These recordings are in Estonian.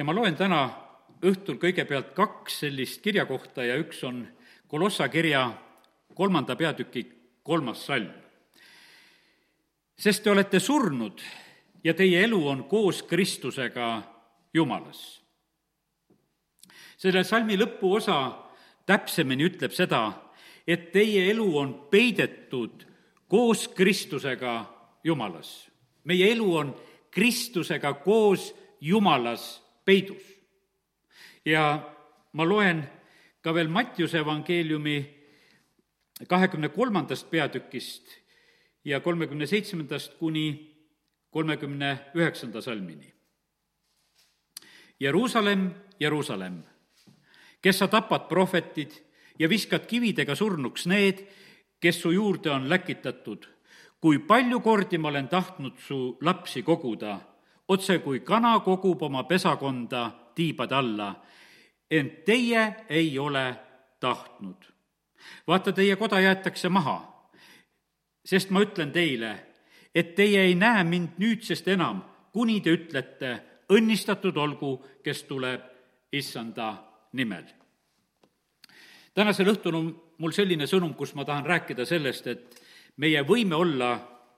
ja ma loen täna õhtul kõigepealt kaks sellist kirjakohta ja üks on Kolossa kirja kolmanda peatüki kolmas salm. sest te olete surnud ja teie elu on koos Kristusega Jumalas. selle salmi lõpuosa täpsemini ütleb seda, et teie elu on peidetud koos Kristusega Jumalas. meie elu on Kristusega koos Jumalas peidus. ja ma loen ka veel Mattiuse evangeeliumi kahekümne kolmandast peatükist ja kolmekümne seitsmendast kuni kolmekümne üheksanda salmini. Jeruusalemm, Jeruusalemm, kes sa tapad prohvetid ja viskad kividega surnuks need, kes su juurde on läkitatud. kui palju kordi ma olen tahtnud su lapsi koguda, otse kui kana kogub oma pesakonda tiibade alla, ent teie ei ole tahtnud. vaata, teie koda jäetakse maha, sest ma ütlen teile, et teie ei näe mind nüüdsest enam, kuni te ütlete, õnnistatud olgu, kes tuleb issanda nimel. tänasel õhtul on mul selline sõnum, kus ma tahan rääkida sellest, et meie võime olla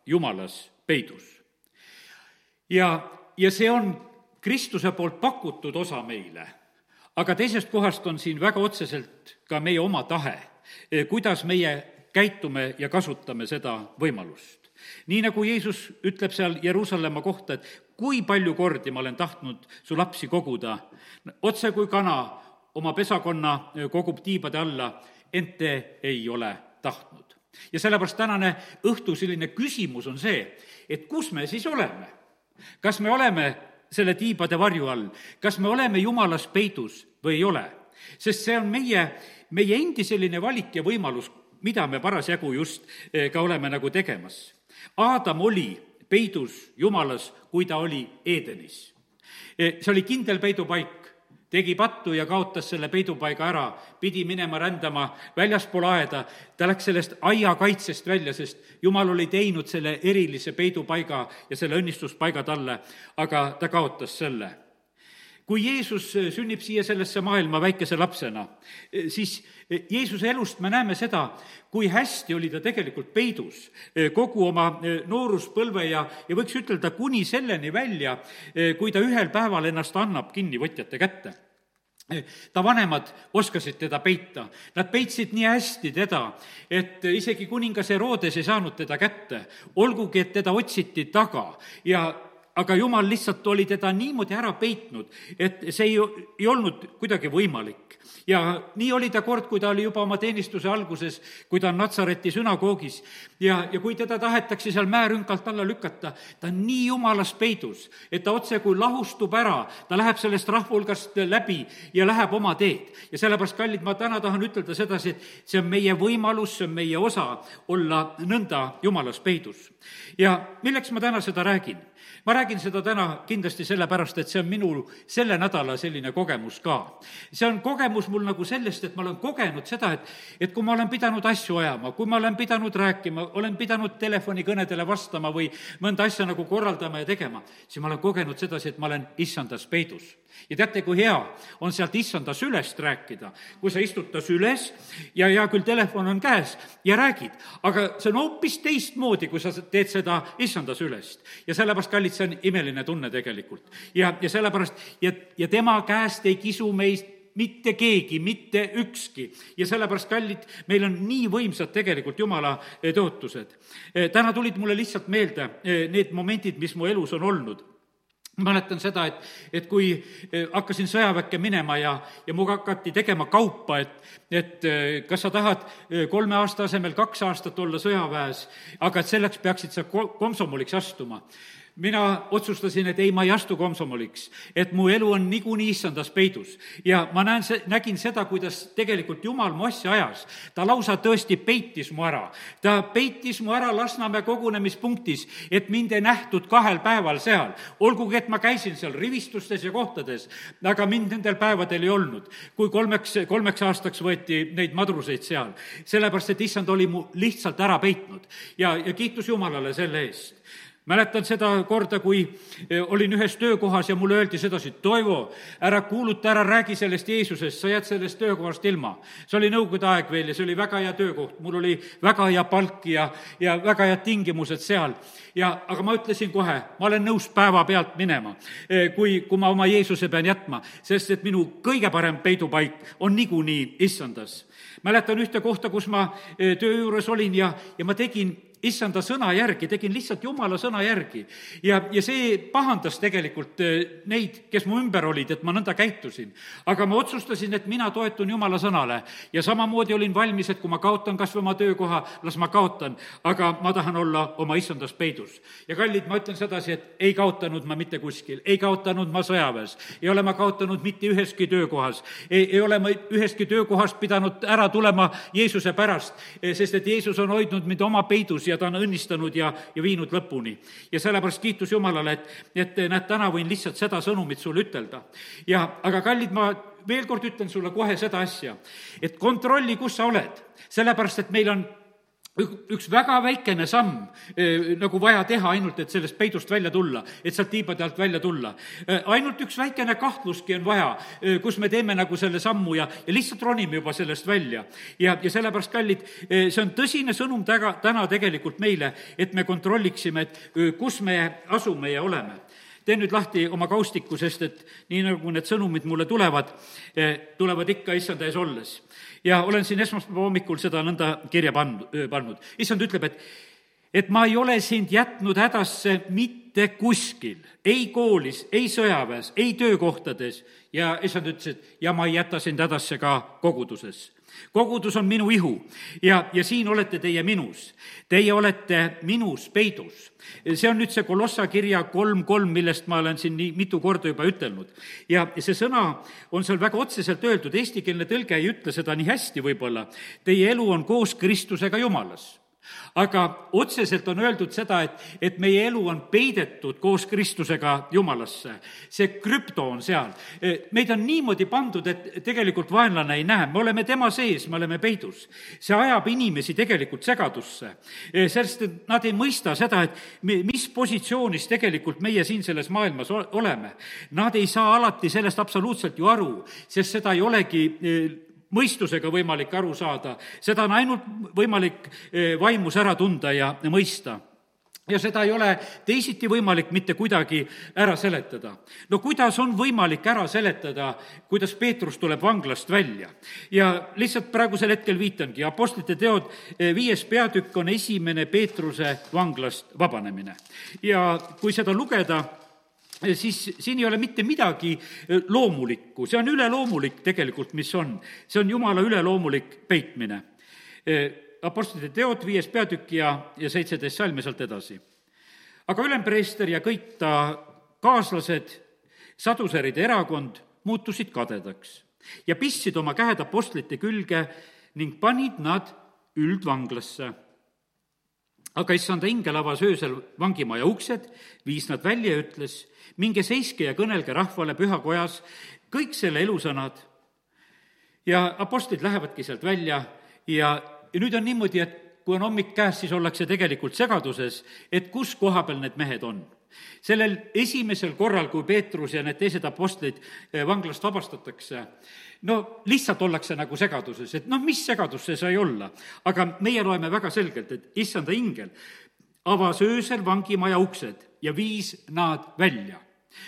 Jumalas peidus. ja, ja see on Kristuse poolt pakutud osa meile, aga teisest kohast on siin väga otseselt ka meie oma tahe, kuidas meie käitume ja kasutame seda võimalust nii nagu Jeesus ütleb seal Jeruusalemma kohta, et kui palju kordi ma olen tahtnud su lapsi koguda, otse kui kana oma pesakonna kogub tiibade alla, ent te ei ole tahtnud. ja sellepärast tänane õhtu selline küsimus on see, et kus me siis oleme? Kas me oleme selle tiibade varju all, kas me oleme jumalas peidus või ei ole? sest see on meie, meie endi selline valik ja võimalus, mida me parasjagu just eh, ka oleme nagu tegemas Aadam oli peidus Jumalas, kui ta oli Edenis. E, see oli kindel peidupaik, tegi pattu ja kaotas selle peidupaiga ära, pidi minema rändama väljaspool aeda, ta läks sellest aiakaitsest välja, sest Jumal oli teinud selle erilise peidupaiga ja selle õnnistuspaiga talle, aga ta kaotas selle kui Jeesus äh, sünnib siia sellesse maailma väikese lapsena, äh, siis äh, Jeesuse elust me näeme seda, kui hästi oli ta tegelikult peidus kogu oma nooruspõlve ja, ja võiks ütelda kuni selleni välja, kui ta ühel päeval ennast annab kinnivõtjate kätte. Ta vanemad oskasid teda peita, nad peitsid nii hästi teda, et isegi kuningas Herodes ei saanud teda kätte, olgugi et teda otsiti taga ja aga jumal lihtsalt oli teda niimoodi ära peitnud, et see ei, ei olnud kuidagi võimalik. ja nii oli ta kord, kui ta oli juba oma teenistuse alguses, kui ta on Natsareti sünagoogis ja, ja kui teda tahetakse seal mäerünkalt alla lükata, ta on nii jumalas peidus, et ta otse kui lahustub ära, ta läheb sellest rahva hulgast läbi ja läheb oma teed. ja sellepärast, kallid, ma täna tahan ütelda sedasi, et see on meie võimalus, see on meie osa olla nõnda jumalas peidus. ja milleks ma täna seda räägin? Ma räägin seda täna kindlasti sellepärast, et see on minu selle nädala selline kogemus ka. see on kogemus mul nagu sellest, et ma olen kogenud seda, et, et kui ma olen pidanud asju ajama, kui ma olen pidanud rääkima, olen pidanud telefonikõnedele vastama või mõnda asja nagu korraldama ja tegema, siis ma olen kogenud sedasi, et ma olen issandas peidus ja teate, kui hea on sealt issanda sülest rääkida, kui sa istud ta süles ja hea küll, telefon on käes ja räägid, aga see on hoopis teistmoodi, kui sa teed seda issanda sülest. ja sellepärast, kallid, see on imeline tunne tegelikult. ja, ja sellepärast, ja, ja tema käest ei kisu meist mitte keegi, mitte ükski. ja sellepärast, kallid, meil on nii võimsad tegelikult Jumala eh, tõotused. Eh, täna tulid mulle lihtsalt meelde eh, need momendid, mis mu elus on olnud mäletan seda, et, et kui eh, hakkasin sõjaväkke minema ja, ja minuga hakati tegema kaupa, et, et eh, kas sa tahad eh, kolme aasta asemel kaks aastat olla sõjaväes, aga et selleks peaksid sa komsomoliks astuma mina otsustasin, et ei, ma ei astu komsomoliks, et mu elu on niikuinii issandas peidus. ja ma näen, nägin seda, kuidas tegelikult Jumal mu asja ajas. ta lausa tõesti peitis mu ära. ta peitis mu ära Lasnamäe kogunemispunktis, et mind ei nähtud kahel päeval seal. olgugi, et ma käisin seal rivistustes ja kohtades, aga mind nendel päevadel ei olnud. kui kolmeks, kolmeks aastaks võeti neid madruseid seal, sellepärast et issand oli mu lihtsalt ära peitnud ja, ja kiitus Jumalale selle eest mäletan seda korda, kui eh, olin ühes töökohas ja mulle öeldi sedasi, Toivo, ära kuuluta, ära räägi sellest Jeesusest, sa jääd sellest töökohast ilma. see oli nõukogude aeg veel ja see oli väga hea töökoht, mul oli väga hea palk ja, ja väga head tingimused seal. ja, aga ma ütlesin kohe, ma olen nõus päevapealt minema, eh, kui, kui ma oma Jeesuse pean jätma, sest et minu kõige parem peidupaik on niikuinii issandas. mäletan ühte kohta, kus ma eh, töö juures olin ja, ja ma tegin issanda sõna järgi, tegin lihtsalt jumala sõna järgi. ja, ja see pahandas tegelikult eh, neid, kes mu ümber olid, et ma nõnda käitusin. aga ma otsustasin, et mina toetun jumala sõnale ja samamoodi olin valmis, et kui ma kaotan kas või oma töökoha, las ma kaotan, aga ma tahan olla oma issandas peidus. ja kallid, ma ütlen sedasi, et ei kaotanud ma mitte kuskil, ei kaotanud ma sõjaväes, ei ole ma kaotanud mitte üheski töökohas, ei, ei ole ma ühestki töökohast pidanud ära tulema Jeesuse pärast, sest et Jeesus on hoidnud mind oma peidus ja ta on õnnistanud ja, ja viinud lõpuni. ja sellepärast kiitus Jumalale, et, et näed, täna võin lihtsalt seda sõnumit sulle ütelda. ja aga kallid, ma veel kord ütlen sulle kohe seda asja, et kontrolli, kus sa oled, sellepärast et meil on üks väga väikene samm eh, nagu vaja teha ainult, et sellest peidust välja tulla, et sealt tiibade alt välja tulla. Eh, ainult üks väikene kahtluski on vaja, eh, kus me teeme nagu selle sammu ja, ja lihtsalt ronime juba sellest välja. ja, ja sellepärast, kallid, see on tõsine sõnum täga, täna tegelikult meile, et me kontrolliksime, et kus me asume ja oleme teen nüüd lahti oma kaustiku, sest et nii nagu need sõnumid mulle tulevad, tulevad ikka issanda ees olles ja olen siin esmaspäeva hommikul seda nõnda kirja pannud, pannud. issand ütleb, et et ma ei ole sind jätnud hädasse mitte kuskil, ei koolis, ei sõjaväes, ei töökohtades. Ja issand ütles, et ja ma ei jäta sind hädasse ka koguduses kogudus on minu ihu ja, ja siin olete teie minus. Teie olete minus peidus. see on nüüd see Kolossa kirja kolm kolm, millest ma olen siin nii mitu korda juba ütelnud. ja see sõna on seal väga otseselt öeldud, eestikeelne tõlge ei ütle seda nii hästi võib-olla. Teie elu on koos Kristusega Jumalas aga otseselt on öeldud seda, et, et meie elu on peidetud koos Kristusega Jumalasse. see krüpto on seal. E, meid on niimoodi pandud, et tegelikult vaenlane ei näe, me oleme tema sees, me oleme peidus. see ajab inimesi tegelikult segadusse, e, sest nad ei mõista seda, et mis positsioonis tegelikult meie siin selles maailmas oleme. Nad ei saa alati sellest absoluutselt ju aru, sest seda ei olegi e, mõistusega võimalik aru saada, seda on ainult võimalik eh, vaimus ära tunda ja mõista ja seda ei ole teisiti võimalik mitte kuidagi ära seletada. no kuidas on võimalik ära seletada, kuidas Peetrus tuleb vanglast välja? ja lihtsalt praegusel hetkel viitangi, Apostlite teod eh, viies peatükk on esimene Peetruse vanglast vabanemine. ja kui seda lugeda, siis siin ei ole mitte midagi eh, loomulikku, see on üleloomulik tegelikult, mis on. see on jumala üleloomulik peitmine. Eh, Apostlite teod, viies peatükk ja, ja seitseteist salm ja sealt edasi. aga ülempreester ja kõik ta kaaslased, saduseride erakond, muutusid kadedaks ja pistsid oma käed apostlite külge ning panid nad üldvanglasse aga issanda ingel avas öösel vangimaja uksed, viis nad välja ja ütles, minge seiske ja kõnelge rahvale pühakojas kõik selle elusõnad. ja apostlid lähevadki sealt välja ja, ja nüüd on niimoodi, et kui on hommik käes, siis ollakse tegelikult segaduses, et kus koha peal need mehed on sellel esimesel korral, kui Peetrus ja need teised apostlid eh, vanglast vabastatakse, no lihtsalt ollakse nagu segaduses, et noh, mis segadus see sai olla. aga meie loeme väga selgelt, et issanda ingel avas öösel vangimaja uksed ja viis nad välja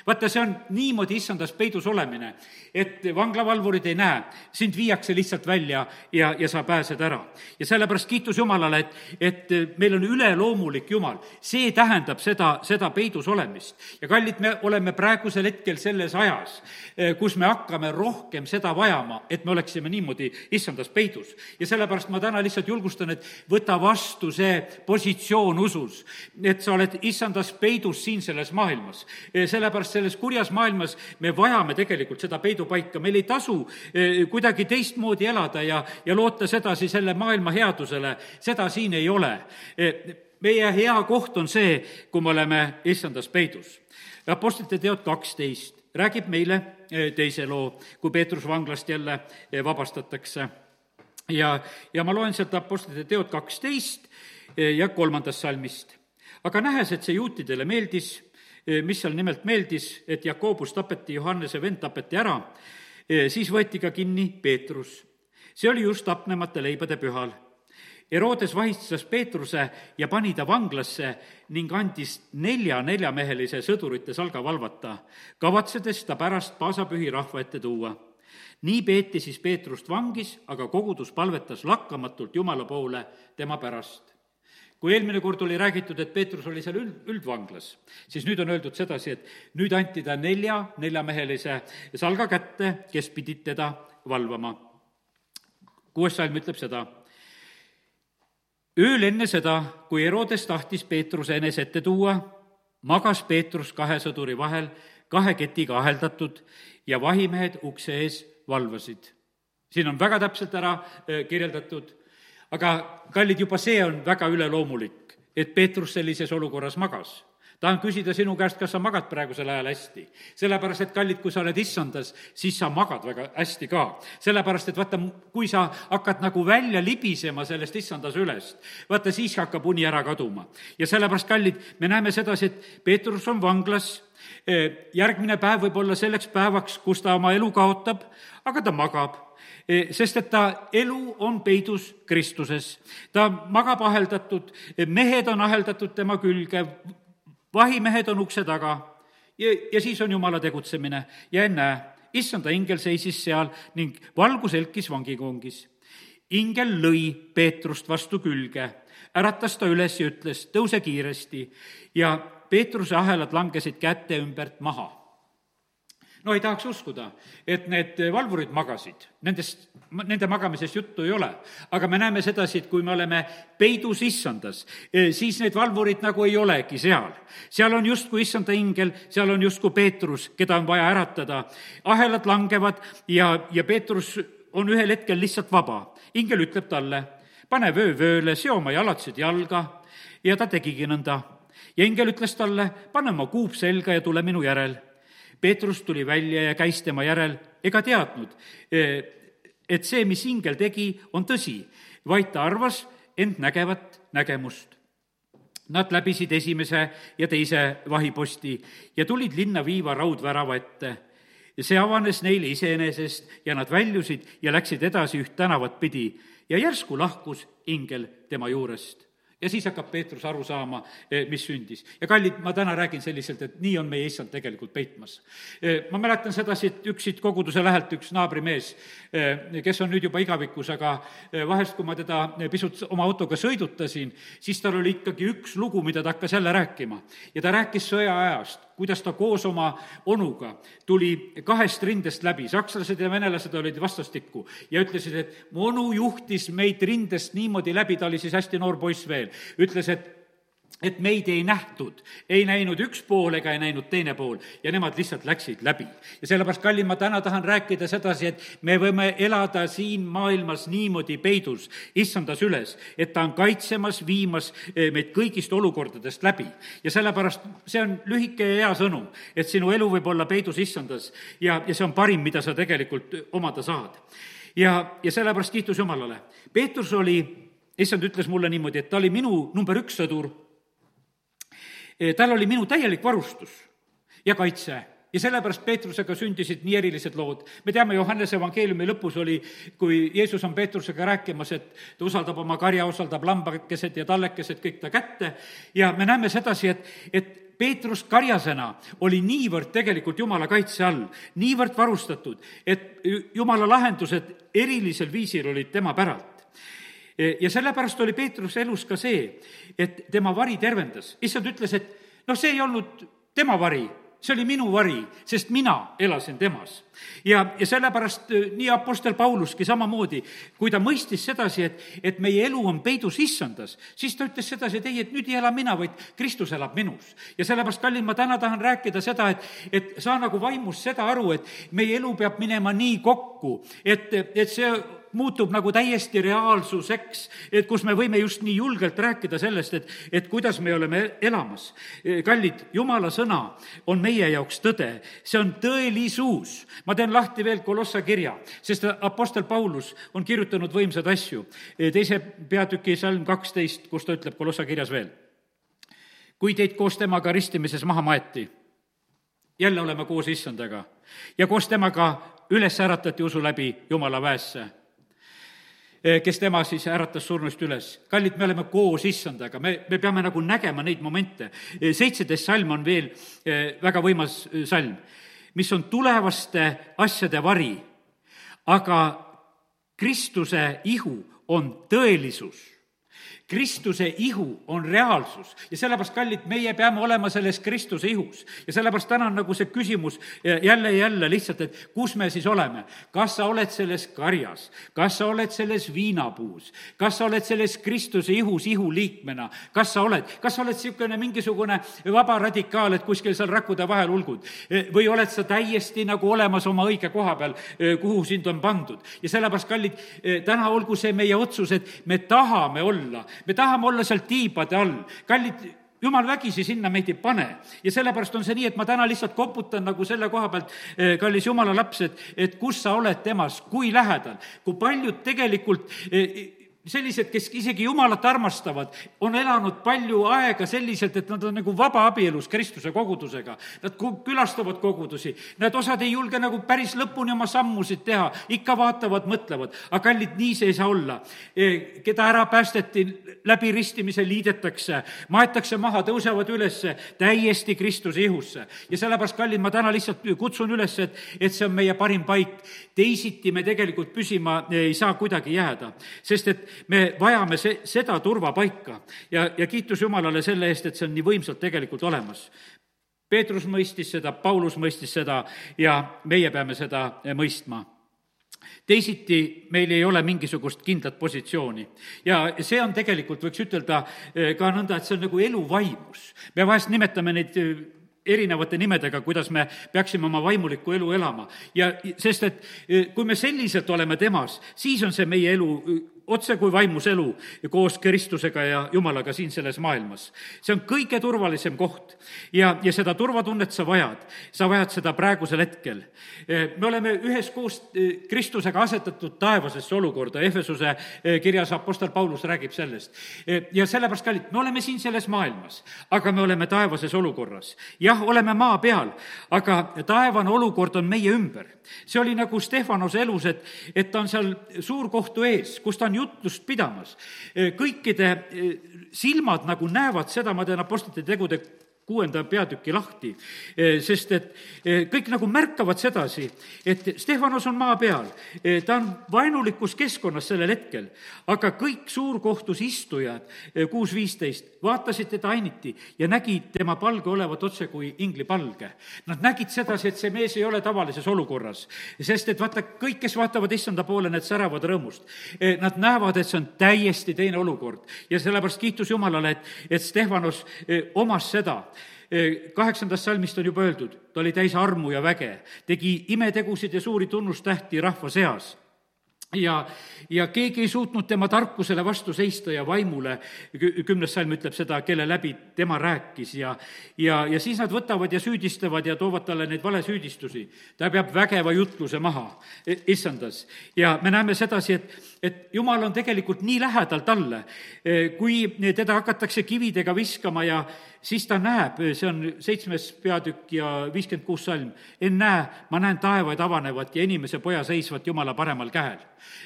vaata, see on niimoodi issandas peidus olemine, et vanglavalvurid ei näe, sind viiakse lihtsalt välja ja, ja sa pääsed ära. ja sellepärast kiitus Jumalale, et, et meil on üleloomulik Jumal. see tähendab seda, seda peidus olemist. ja kallid, me oleme praegusel hetkel selles ajas, eh, kus me hakkame rohkem seda vajama, et me oleksime niimoodi issandas peidus. ja sellepärast ma täna lihtsalt julgustan, et võta vastu see positsioon usus, et sa oled issandas peidus siin selles maailmas. Eh, selle sellepärast selles kurjas maailmas me vajame tegelikult seda peidupaika, meil ei tasu eh, kuidagi teistmoodi elada ja, ja loota sedasi selle maailma headusele, seda siin ei ole. Eh, meie hea koht on see, kui me oleme issandas peidus. Apostlite teod kaksteist räägib meile eh, teise loo, kui Peetrus vanglast jälle vabastatakse. ja, ja ma loen sealt Apostlite teod kaksteist ja kolmandast salmist aga nähes, et see juutidele meeldis, mis seal nimelt meeldis, et Jakobus tapeti, Johannese vend tapeti ära, siis võeti ka kinni Peetrus. see oli just tapnemata leibade pühal Herodes vahistas Peetruse ja pani ta vanglasse ning andis nelja neljamehelise sõdurite salga valvata, kavatsedes ta pärast paasapühi rahva ette tuua. nii peeti siis Peetrust vangis, aga kogudus palvetas lakkamatult Jumala poole tema pärast kui eelmine kord oli räägitud, et Peetrus oli seal üld, üldvanglas, siis nüüd on öeldud sedasi, et nüüd anti ta nelja neljamehelise salga kätte, kes pidid teda valvama. kuues salm ütleb seda ööl enne seda, kui Herodes tahtis Peetruse enese ette tuua, magas Peetrus kahe sõduri vahel, kahe ketiga aheldatud ja vahimehed ukse ees valvasid. siin on väga täpselt ära äh, kirjeldatud, aga kallid, juba see on väga üleloomulik, et Peetrus sellises olukorras magas tahan küsida sinu käest, kas sa magad praegusel ajal hästi. sellepärast, et kallid, kui sa oled issandas, siis sa magad väga hästi ka. sellepärast, et vaata, kui sa hakkad nagu välja libisema sellest issandas ülest, vaata siis hakkab uni ära kaduma. ja sellepärast, kallid, me näeme sedasi, et Peetrus on vanglas, järgmine päev võib olla selleks päevaks, kus ta oma elu kaotab, aga ta magab sest et ta elu on peidus Kristuses. ta magab aheldatud, mehed on aheldatud tema külge, vahimehed on ukse taga ja, ja siis on Jumala tegutsemine ja ennäe, issanda ingel seisis seal ning valgus elkis vangikongis. ingel lõi Peetrust vastu külge, äratas ta üles ja ütles, tõuse kiiresti ja Peetruse ahelad langesid käte ümbert maha no ei tahaks uskuda, et need valvurid magasid, nendest, nende magamisest juttu ei ole. aga me näeme sedasi, et kui me oleme peidus issandas, e, siis need valvurid nagu ei olegi seal. seal on justkui issanda ingel, seal on justkui Peetrus, keda on vaja äratada. ahelad langevad ja, ja Peetrus on ühel hetkel lihtsalt vaba. ingel ütleb talle, pane vöö vööle, seo oma jalatsed jalga ja ta tegigi nõnda. ja ingel ütles talle, pane oma kuup selga ja tule minu järel Peetrus tuli välja ja käis tema järel ega teadnud, e, et see, mis ingel tegi, on tõsi, vaid ta arvas end nägevat nägemust. Nad läbisid esimese ja teise vahiposti ja tulid linna viiva raudvärava ette. see avanes neile iseenesest ja nad väljusid ja läksid edasi üht tänavat pidi ja järsku lahkus ingel tema juurest ja siis hakkab Peetrus aru saama, eh, mis sündis. ja kallid, ma täna räägin selliselt, et nii on meie issand tegelikult peitmas. Eh, ma mäletan sedasi, et üks siit koguduse lähelt üks naabrimees, eh, kes on nüüd juba igavikus, aga vahest, kui ma teda pisut oma autoga sõidutasin, siis tal oli ikkagi üks lugu, mida ta hakkas jälle rääkima. ja ta rääkis sõjaajast, kuidas ta koos oma onuga tuli kahest rindest läbi, sakslased ja venelased olid vastastikku ja ütlesid, et mu onu juhtis meid rindest niimoodi läbi, ta oli siis hästi noor poiss veel, ütles, et et meid ei nähtud, ei näinud üks pool ega ei näinud teine pool ja nemad lihtsalt läksid läbi. ja sellepärast, kallid, ma täna tahan rääkida sedasi, et me võime elada siin maailmas niimoodi peidus, issandas üles, et ta on kaitsemas, viimas eh, meid kõigist olukordadest läbi. ja sellepärast see on lühike ja hea sõnum, et sinu elu võib olla peidus issandas ja, ja see on parim, mida sa tegelikult omada saad. ja, ja sellepärast kiitus Jumalale. Peetrus oli issand ütles mulle niimoodi, et ta oli minu number üks sõdur, tal oli minu täielik varustus ja kaitse. Ja sellepärast Peetrusega sündisid nii erilised lood. me teame, Johannese evangeeliumi lõpus oli, kui Jeesus on Peetrusega rääkimas, et ta usaldab oma karja, usaldab lambakesed ja tallekesed kõik ta kätte. Ja me näeme sedasi, et, et Peetrus karjasena oli niivõrd tegelikult Jumala kaitse all, niivõrd varustatud, et Jumala lahendused erilisel viisil olid tema päralt ja sellepärast oli Peetruse elus ka see, et tema vari tervendas. issand ütles, et noh, see ei olnud tema vari, see oli minu vari, sest mina elasin temas. ja, ja sellepärast äh, nii Apostel Pauluski samamoodi, kui ta mõistis sedasi, et, et meie elu on peidus issandas, siis ta ütles sedasi, et ei, et nüüd ei ela mina, vaid Kristus elab minus. ja sellepärast, kallid, ma täna tahan rääkida seda, et, et saa nagu vaimus seda aru, et meie elu peab minema nii kokku, et, et see muutub nagu täiesti reaalsuseks, et kus me võime just nii julgelt rääkida sellest, et, et kuidas me oleme elamas. kallid, jumala sõna on meie jaoks tõde, see on tõelisus. ma teen lahti veel Kolossa kirja, sest Apostel Paulus on kirjutanud võimsaid asju. teise peatüki salm kaksteist, kus ta ütleb Kolossa kirjas veel kui teid koos temaga ristimises maha maeti. jälle oleme koos issandaga ja koos temaga üles äratati usu läbi Jumala väesse kes tema siis äratas surnust üles. kallid, me oleme koos issandaga, me, me peame nagu nägema neid momente. seitseteist salm on veel väga võimas salm, mis on tulevaste asjade vari, aga Kristuse ihu on tõelisus Kristuse ihu on reaalsus ja sellepärast, kallid, meie peame olema selles Kristuse ihus. ja sellepärast täna on nagu see küsimus jälle ja jälle lihtsalt, et kus me siis oleme. kas sa oled selles karjas, kas sa oled selles viinapuus, kas sa oled selles Kristuse ihus ihuliikmena, kas sa oled, kas sa oled niisugune mingisugune vaba radikaal, et kuskil seal rakkude vahel ulgud või oled sa täiesti nagu olemas oma õige koha peal, kuhu sind on pandud. ja sellepärast, kallid, täna olgu see meie otsus, et me tahame olla me tahame olla seal tiibade all, kallid jumal vägisi sinna meid ei pane. ja sellepärast on see nii, et ma täna lihtsalt koputan nagu selle koha pealt, eh, kallis jumala laps, et, et kus sa oled temas, kui lähedal, kui paljud tegelikult eh, sellised, kes isegi Jumalat armastavad, on elanud palju aega selliselt, et nad on nagu vabaabielus Kristuse kogudusega. Nad külastavad kogudusi, nad osad ei julge nagu päris lõpuni oma sammusid teha, ikka vaatavad, mõtlevad. aga kallid, nii see ei saa olla. E, keda ära päästeti, läbi ristimise liidetakse, maetakse maha, tõusevad üles täiesti Kristuse ihusse. ja sellepärast, kallid, ma täna lihtsalt kutsun üles, et, et see on meie parim paik. teisiti me tegelikult püsima ei saa kuidagi jääda, sest et me vajame see, seda turvapaika ja, ja kiitus Jumalale selle eest, et see on nii võimsalt tegelikult olemas. Peetrus mõistis seda, Paulus mõistis seda ja meie peame seda mõistma teisiti meil ei ole mingisugust kindlat positsiooni. ja see on tegelikult, võiks ütelda eh, ka nõnda, et see on nagu elu vaimus. me vahest nimetame neid eh, erinevate nimedega, kuidas me peaksime oma vaimulikku elu elama. ja sest, et eh, kui me selliselt oleme temas, siis on see meie elu otse kui vaimus elu koos Kristusega ja Jumalaga siin selles maailmas. see on kõige turvalisem koht ja, ja seda turvatunnet sa vajad. sa vajad seda praegusel hetkel. me oleme üheskoos eh, Kristusega asetatud taevasesse olukorda, Ehvesuse eh, kirjas Apostel Paulus räägib sellest. Eh, ja sellepärast, kallid, me oleme siin selles maailmas, aga me oleme taevases olukorras. jah, oleme maa peal, aga taevane olukord on meie ümber. see oli nagu Stefanose elus, et, et ta on seal suurkohtu ees, kus ta on on jutlust pidamas. kõikide eh, silmad nagu näevad seda, ma teen Apostlite tegude kuuenda peatüki lahti, eh, sest et eh, kõik nagu märkavad sedasi, et Stefanos on maa peal, eh, ta on vaenulikus keskkonnas sellel hetkel, aga kõik suurkohtus istujad, kuus viisteist, vaatasid teda ainiti ja nägid tema palge olevat otse kui inglipalge. Nad nägid sedasi, et see mees ei ole tavalises olukorras, sest et vaata, kõik, kes vaatavad issanda poole, need säravad rõõmust. Nad näevad, et see on täiesti teine olukord. Ja sellepärast kiitus Jumalale, et, et Stefanos omas seda kaheksandast salmist on juba öeldud, ta oli täis armu ja väge, tegi imetegusid ja suuri tunnustähti rahva seas ja, ja keegi ei suutnud tema tarkusele vastu seista ja vaimule, kümnes salm ütleb seda, kelle läbi tema rääkis ja ja, ja siis nad võtavad ja süüdistavad ja toovad talle neid valesüüdistusi. ta peab vägeva jutluse maha, issandas. ja me näeme sedasi, et, et jumal on tegelikult nii lähedal talle, kui teda hakatakse kividega viskama ja siis ta näeb, see on seitsmes peatükk ja viiskümmend kuus salm, ennäe, ma näen taevaid avanevat ja inimese poja seisvat Jumala paremal käel.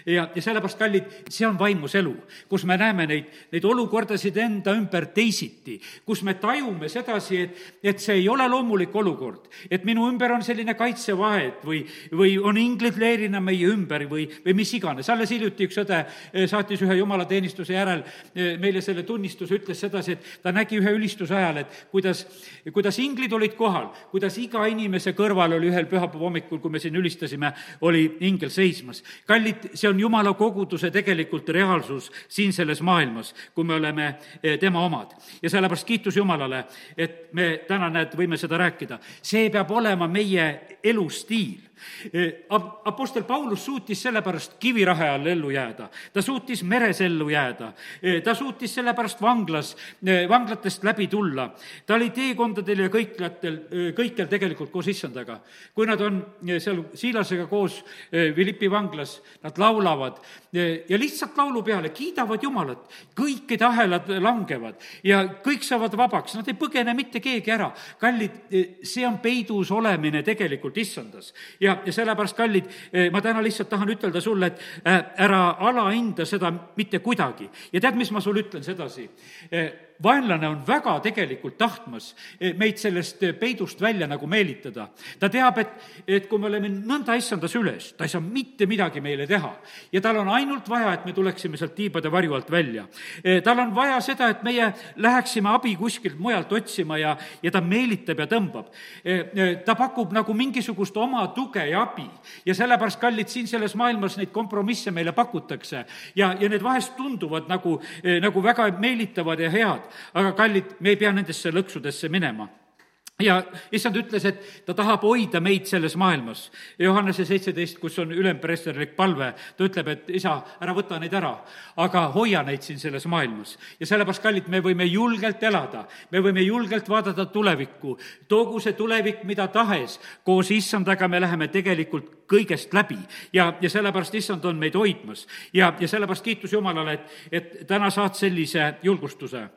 ja, ja sellepärast, kallid, see on vaimus elu, kus me näeme neid, neid olukordasid enda ümber teisiti, kus me tajume sedasi, et, et see ei ole loomulik olukord, et minu ümber on selline kaitsevahed või, või on inglid leerina meie ümber või, või mis iganes. alles hiljuti üks õde eh, saatis ühe jumalateenistuse järel eh, meile selle tunnistuse, ütles sedasi, et ta nägi ühe ülistuse ajal, et kuidas, kuidas inglid olid kohal, kuidas iga inimese kõrval oli ühel pühapäeva hommikul, kui me siin ülistasime, oli ingel seismas. kallid, see on jumala koguduse tegelikult reaalsus siin selles maailmas, kui me oleme eh, tema omad. ja sellepärast kiitus Jumalale, et me täna, näed, võime seda rääkida. see peab olema meie elustiil Apostel Paulus suutis sellepärast kivirahe all ellu jääda, ta suutis meres ellu jääda, ta suutis sellepärast vanglas, vanglatest läbi tulla. ta oli teekondadel ja kõikjatel, kõikjal tegelikult koos issandaga. kui nad on seal Siilasega koos Philippi vanglas, nad laulavad ja lihtsalt laulu peale kiidavad Jumalat. kõikide ahelad langevad ja kõik saavad vabaks, nad ei põgene mitte keegi ära. kallid, see on peidus olemine tegelikult issandas. ja, ja sellepärast, kallid, ma täna lihtsalt tahan ütelda sulle, et äh, ära alahinda seda mitte kuidagi. ja tead, mis ma sulle ütlen sedasi? Vaenlane on väga tegelikult tahtmas eh, meid sellest eh, peidust välja nagu meelitada. ta teab, et, et kui me oleme nõnda issandas üles, ta ei saa mitte midagi meile teha. ja tal on ainult vaja, et me tuleksime sealt tiibade varju alt välja. Eh, tal on vaja seda, et meie läheksime abi kuskilt mujalt otsima ja, ja ta meelitab ja tõmbab. ta pakub nagu mingisugust oma tuge ja abi ja sellepärast, kallid, siin selles maailmas neid kompromisse meile pakutakse ja, ja need vahest tunduvad nagu, nagu väga meelitavad ja head aga kallid, me ei pea nendesse lõksudesse minema ja issand ütles, et ta tahab hoida meid selles maailmas. Johannese seitseteist, kus on ülempreesterlik palve, ta ütleb, et isa, ära võta neid ära, aga hoia neid siin selles maailmas. ja sellepärast, kallid, me võime julgelt elada, me võime julgelt vaadata tulevikku, toogu see tulevik mida tahes, koos issandaga me läheme tegelikult kõigest läbi ja, ja sellepärast issand on meid hoidmas. ja, ja sellepärast kiitus Jumalale, et, et täna saad sellise julgustuse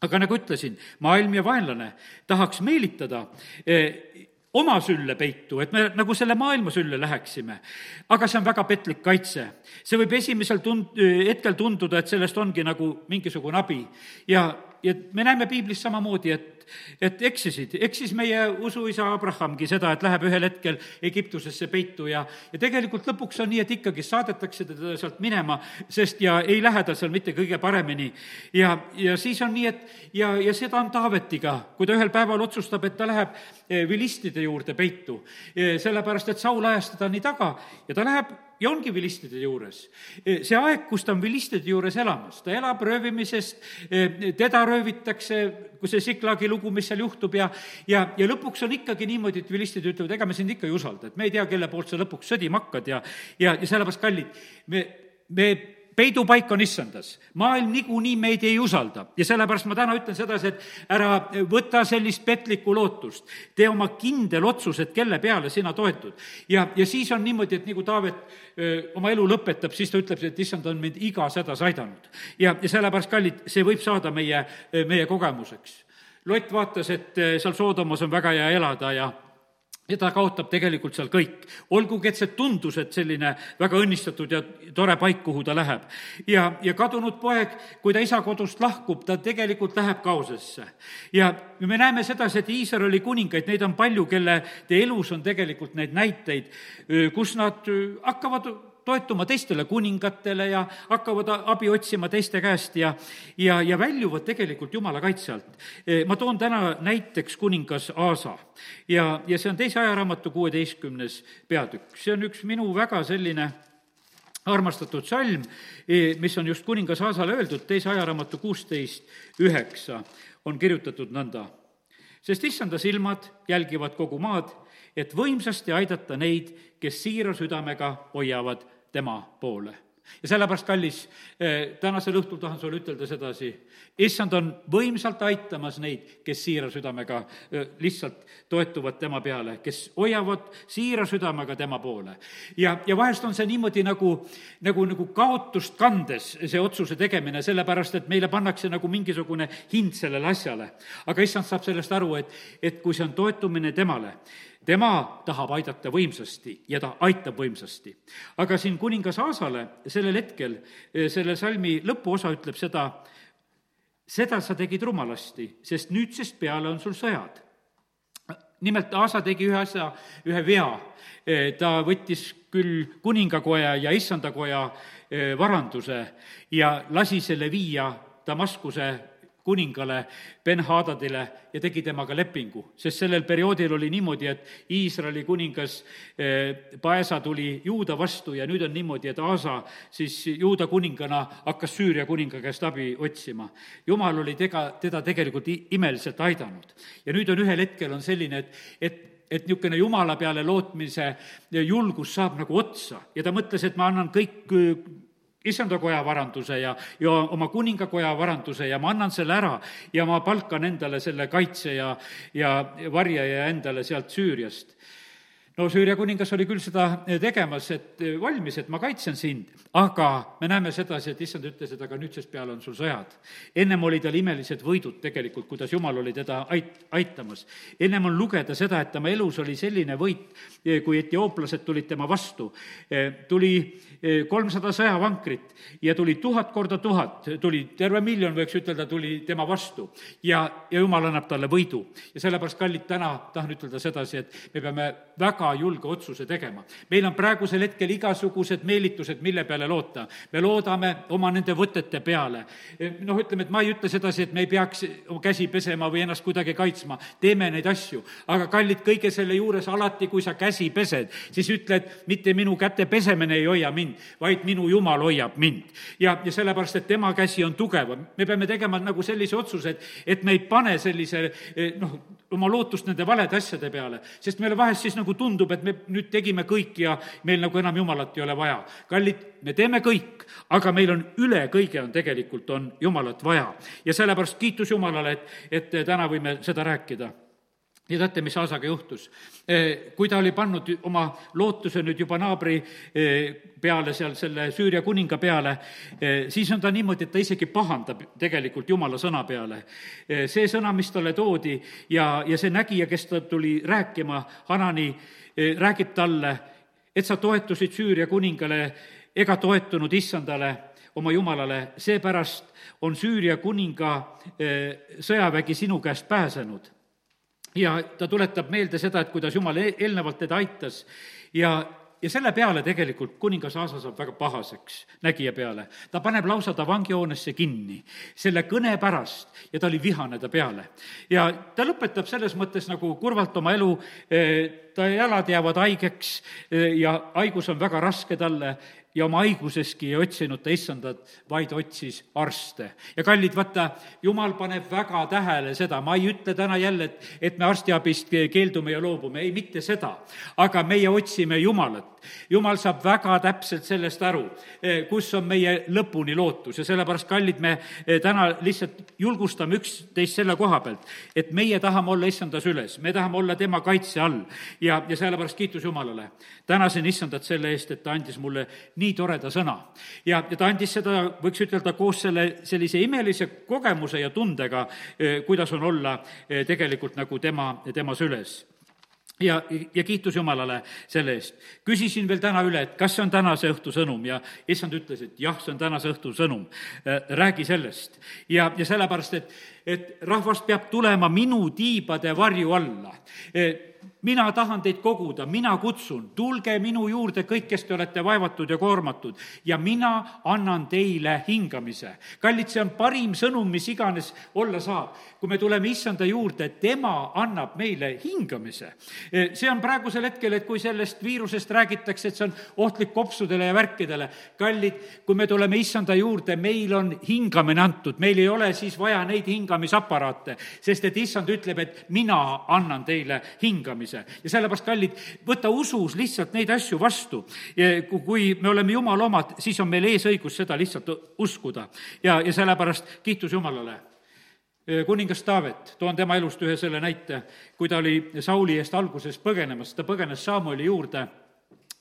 aga nagu ütlesin, maailm ja vaenlane tahaks meelitada eh, oma sülle peitu, et me nagu selle maailma sülle läheksime. aga see on väga petlik kaitse. see võib esimesel tund-, hetkel tunduda, et sellest ongi nagu mingisugune abi. ja, ja me näeme piiblis samamoodi, et et eksisid, eksis meie usuisa Abrahamgi seda, et läheb ühel hetkel Egiptusesse peitu ja, ja tegelikult lõpuks on nii, et ikkagi saadetakse teda sealt minema, sest ja ei lähe tal seal mitte kõige paremini. ja, ja siis on nii, et ja, ja seda on Taavetiga, kui ta ühel päeval otsustab, et ta läheb eh, vilistide juurde peitu, eh, sellepärast et Saul ajas teda nii taga ja ta läheb ja ongi vilistide juures. see aeg, kus ta on vilistide juures elamas, ta elab röövimisest, teda röövitakse, kui see Siklagi lugu, mis seal juhtub ja ja, ja lõpuks on ikkagi niimoodi, et vilistid ütlevad, ega me sind ikka ei usalda, et me ei tea, kelle poolt sa lõpuks sõdima hakkad ja ja, ja sellepärast, kallid, me, me peidupaik on issandas. maailm niikuinii meid ei usalda ja sellepärast ma täna ütlen sedasi, et ära võta sellist petlikku lootust. tee oma kindel otsus, et kelle peale sina toetud. ja, ja siis on niimoodi, et nagu Taavet öö, oma elu lõpetab, siis ta ütleb, et issand on mind igas hädas aidanud. ja, ja sellepärast, kallid, see võib saada meie, meie kogemuseks. Lott vaatas, et seal Soodomas on väga hea elada ja ja ta kaotab tegelikult seal kõik. olgugi, et see tundus, et selline väga õnnistatud ja tore paik, kuhu ta läheb. ja, ja kadunud poeg, kui ta isa kodust lahkub, ta tegelikult läheb kaosesse. ja me näeme sedasi, et Iisraeli kuningaid, neid on palju, kelle elus on tegelikult neid näiteid, kus nad hakkavad toetuma teistele kuningatele ja hakkavad abi otsima teiste käest ja, ja, ja väljuvad tegelikult Jumala kaitse alt. E, ma toon täna näiteks kuningas Aasa ja, ja see on teise ajaraamatu kuueteistkümnes peatükk. see on üks minu väga selline armastatud salm, e, mis on just kuningas Aasale öeldud, teise ajaraamatu kuusteist üheksa on kirjutatud nõnda. sest issanda silmad jälgivad kogu maad, et võimsasti aidata neid, kes siira südamega hoiavad tema poole. ja sellepärast, kallis, eh, tänasel õhtul tahan sulle ütelda sedasi, issand on võimsalt aitamas neid, kes siira südamega eh, lihtsalt toetuvad tema peale, kes hoiavad siira südamega tema poole. ja, ja vahest on see niimoodi nagu, nagu, nagu kaotust kandes, see otsuse tegemine, sellepärast et meile pannakse nagu mingisugune hind sellele asjale. aga issand saab sellest aru, et, et kui see on toetumine temale, tema tahab aidata võimsasti ja ta aitab võimsasti. aga siin kuningas Aasale sellel hetkel, eh, selle salmi lõpuosa ütleb seda, seda sa tegid rumalasti, sest nüüdsest peale on sul sõjad. nimelt Aasa tegi ühe asja, ühe vea. Eh, ta võttis küll kuningakoja ja issandakoja eh, varanduse ja lasi selle viia Damaskuse kuningale Ben-Hadadile ja tegi temaga lepingu, sest sellel perioodil oli niimoodi, et Iisraeli kuningas eh, Paesa tuli Juuda vastu ja nüüd on niimoodi, et Aasa siis Juuda kuningana hakkas Süüria kuninga käest abi otsima. jumal oli tega, teda tegelikult imeliselt aidanud. ja nüüd on ühel hetkel on selline, et, et et niisugune jumala peale lootmise julgus saab nagu otsa ja ta mõtles, et ma annan kõik issandakoja varanduse ja, ja oma kuningakoja varanduse ja ma annan selle ära ja ma palkan endale selle kaitse ja, ja varjaja endale sealt Süüriast no Süüria kuningas oli küll seda tegemas, et valmis, et ma kaitsen sind, aga me näeme sedasi, et issand ütles, et aga nüüdsest peale on sul sõjad. ennem oli tal imelised võidud tegelikult, kuidas jumal oli teda ait-, aitamas. ennem on lugeda seda, et tema elus oli selline võit, kui etiooplased tulid tema vastu. tuli kolmsada sõjavankrit ja tuli tuhat korda tuhat, tuli terve miljon, võiks ütelda, tuli tema vastu. ja, ja jumal annab talle võidu. ja sellepärast, kallid, täna tahan ütelda sedasi, et me peame väga julge otsuse tegema. meil on praegusel hetkel igasugused meelitused, mille peale loota. me loodame oma nende võtete peale. noh, ütleme, et ma ei ütle sedasi, et me ei peaks käsi pesema või ennast kuidagi kaitsma, teeme neid asju. aga kallid, kõige selle juures alati, kui sa käsi pesed, siis ütle, et mitte minu käte pesemine ei hoia mind, vaid minu Jumal hoiab mind. ja, ja sellepärast, et tema käsi on tugevam. me peame tegema nagu sellise otsuse, et, et me ei pane sellise noh, oma lootust nende valede asjade peale, sest meile vahest siis nagu tundub, et me nüüd tegime kõik ja meil nagu enam Jumalat ei ole vaja. kallid, me teeme kõik, aga meil on üle kõige on tegelikult, on Jumalat vaja. ja sellepärast kiitus Jumalale, et, et täna võime seda rääkida ja teate, mis Aasaga juhtus? Kui ta oli pannud oma lootuse nüüd juba naabri peale, seal selle Süüria kuninga peale, siis on ta niimoodi, et ta isegi pahandab tegelikult Jumala sõna peale. see sõna, mis talle toodi ja, ja see nägija, kes ta tuli rääkima, Hanani, räägib talle, et sa toetusid Süüria kuningale ega toetunud issandale, oma jumalale, seepärast on Süüria kuninga sõjavägi sinu käest pääsenud ja ta tuletab meelde seda, et kuidas Jumal e-, eelnevalt teda aitas ja, ja selle peale tegelikult kuningas Aasa saab väga pahaseks nägija peale. ta paneb lausa ta vangihoonesse kinni selle kõne pärast ja ta oli vihane ta peale. ja ta lõpetab selles mõttes nagu kurvalt oma elu, eh, ta jalad jäävad haigeks eh, ja haigus on väga raske talle ja oma haiguseski ei otsinud ta issandat, vaid otsis arste. ja kallid, vaata, jumal paneb väga tähele seda, ma ei ütle täna jälle, et, et me arstiabist keeldume ja loobume, ei, mitte seda. aga meie otsime Jumalat. Jumal saab väga täpselt sellest aru, eh, kus on meie lõpuni lootus ja sellepärast, kallid, me eh, täna lihtsalt julgustame üksteist selle koha pealt, et meie tahame olla issandas üles, me tahame olla tema kaitse all ja, ja sellepärast kiitus Jumalale. tänasin issandat selle eest, et ta andis mulle nii toreda sõna. ja, ja ta andis seda, võiks ütelda, koos selle sellise imelise kogemuse ja tundega, eh, kuidas on olla tegelikult nagu tema, tema süles ja, ja kiitus Jumalale selle eest. küsisin veel täna üle, et kas see on tänase õhtu sõnum ja issand ütles, et jah, see on tänase õhtu sõnum. Eh, räägi sellest. ja, ja sellepärast, et, et rahvas peab tulema minu tiibade varju alla mina tahan teid koguda, mina kutsun, tulge minu juurde kõik, kes te olete vaevatud ja koormatud ja mina annan teile hingamise. kallid, see on parim sõnum, mis iganes olla saab. kui me tuleme issanda juurde, tema annab meile hingamise. see on praegusel hetkel, et kui sellest viirusest räägitakse, et see on ohtlik kopsudele ja värkidele, kallid, kui me tuleme issanda juurde, meil on hingamine antud, meil ei ole siis vaja neid hingamisaparaate, sest et issand ütleb, et mina annan teile hingamise. Ja sellepärast, kallid, võta usus lihtsalt neid asju vastu. kui me oleme Jumala omad, siis on meil eesõigus seda lihtsalt uskuda. ja, ja sellepärast kiitus Jumalale. Kuningas Taavet, toon tema elust ühe selle näite, kui ta oli Sauli eest alguses põgenemas, ta põgenes Samueli juurde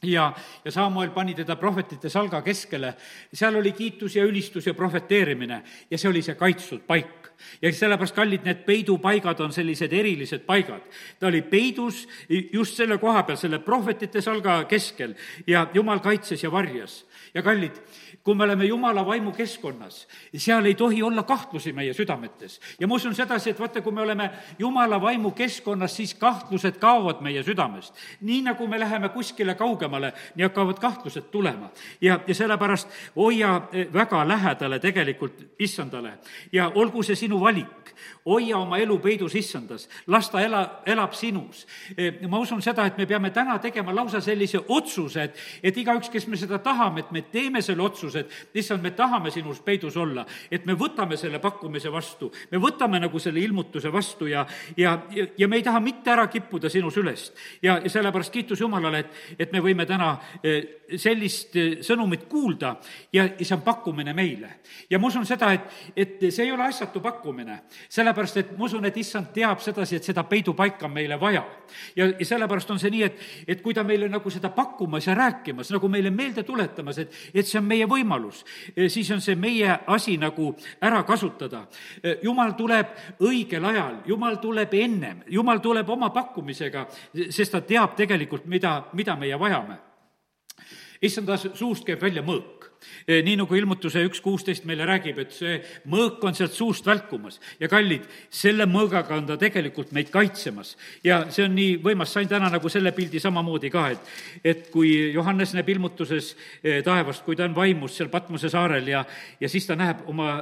ja, ja Samuel pani teda prohvetite salga keskele, seal oli kiitus ja ülistus ja prohveteerimine. Ja see oli see kaitstud paik ja sellepärast, kallid, need peidupaigad on sellised erilised paigad. ta oli peidus just selle koha peal, selle prohvetite salga keskel ja jumal kaitses ja varjas. ja kallid, kui me oleme Jumala vaimu keskkonnas, seal ei tohi olla kahtlusi meie südametes. ja ma usun sedasi, et vaata, kui me oleme Jumala vaimu keskkonnas, siis kahtlused kaovad meie südamest. nii nagu me läheme kuskile kaugemale, nii hakkavad kahtlused tulema. ja, ja sellepärast hoia väga lähedale tegelikult issandale ja olgu see sinu valik, hoia oma elu peidus issandas, las ta ela, elab sinus. Eh, ma usun seda, et me peame täna tegema lausa sellise otsuse, et, et igaüks, kes me seda tahame, et me teeme selle otsuse, otsused, issand, me tahame sinus peidus olla, et me võtame selle pakkumise vastu, me võtame nagu selle ilmutuse vastu ja, ja, ja, ja me ei taha mitte ära kippuda sinu sülest. ja, ja sellepärast kiitus Jumalale, et, et me võime täna sellist sõnumit kuulda ja see on pakkumine meile. ja ma usun seda, et, et see ei ole asjatu pakkumine, sellepärast et ma usun, et issand teab sedasi, et seda peidupaika on meile vaja. ja, ja sellepärast on see nii, et, et kui ta meile nagu seda pakkumas ja rääkimas, nagu meile meelde tuletamas, et, et see on meie võimalus, siis on see meie asi nagu ära kasutada. jumal tuleb õigel ajal, jumal tuleb ennem, jumal tuleb oma pakkumisega, sest ta teab tegelikult, mida, mida meie vajame. Issanda suust käib välja mõõk? Eh, nii nagu ilmutuse üks kuusteist meile räägib, et see mõõk on sealt suust välkumas. Ja kallid, selle mõõgaga on ta tegelikult meid kaitsemas. ja see on nii võimas, sain täna nagu selle pildi samamoodi ka, et, et kui Johannes näeb ilmutuses eh, taevast, kui ta on vaimus seal Patmose saarel ja, ja siis ta näeb oma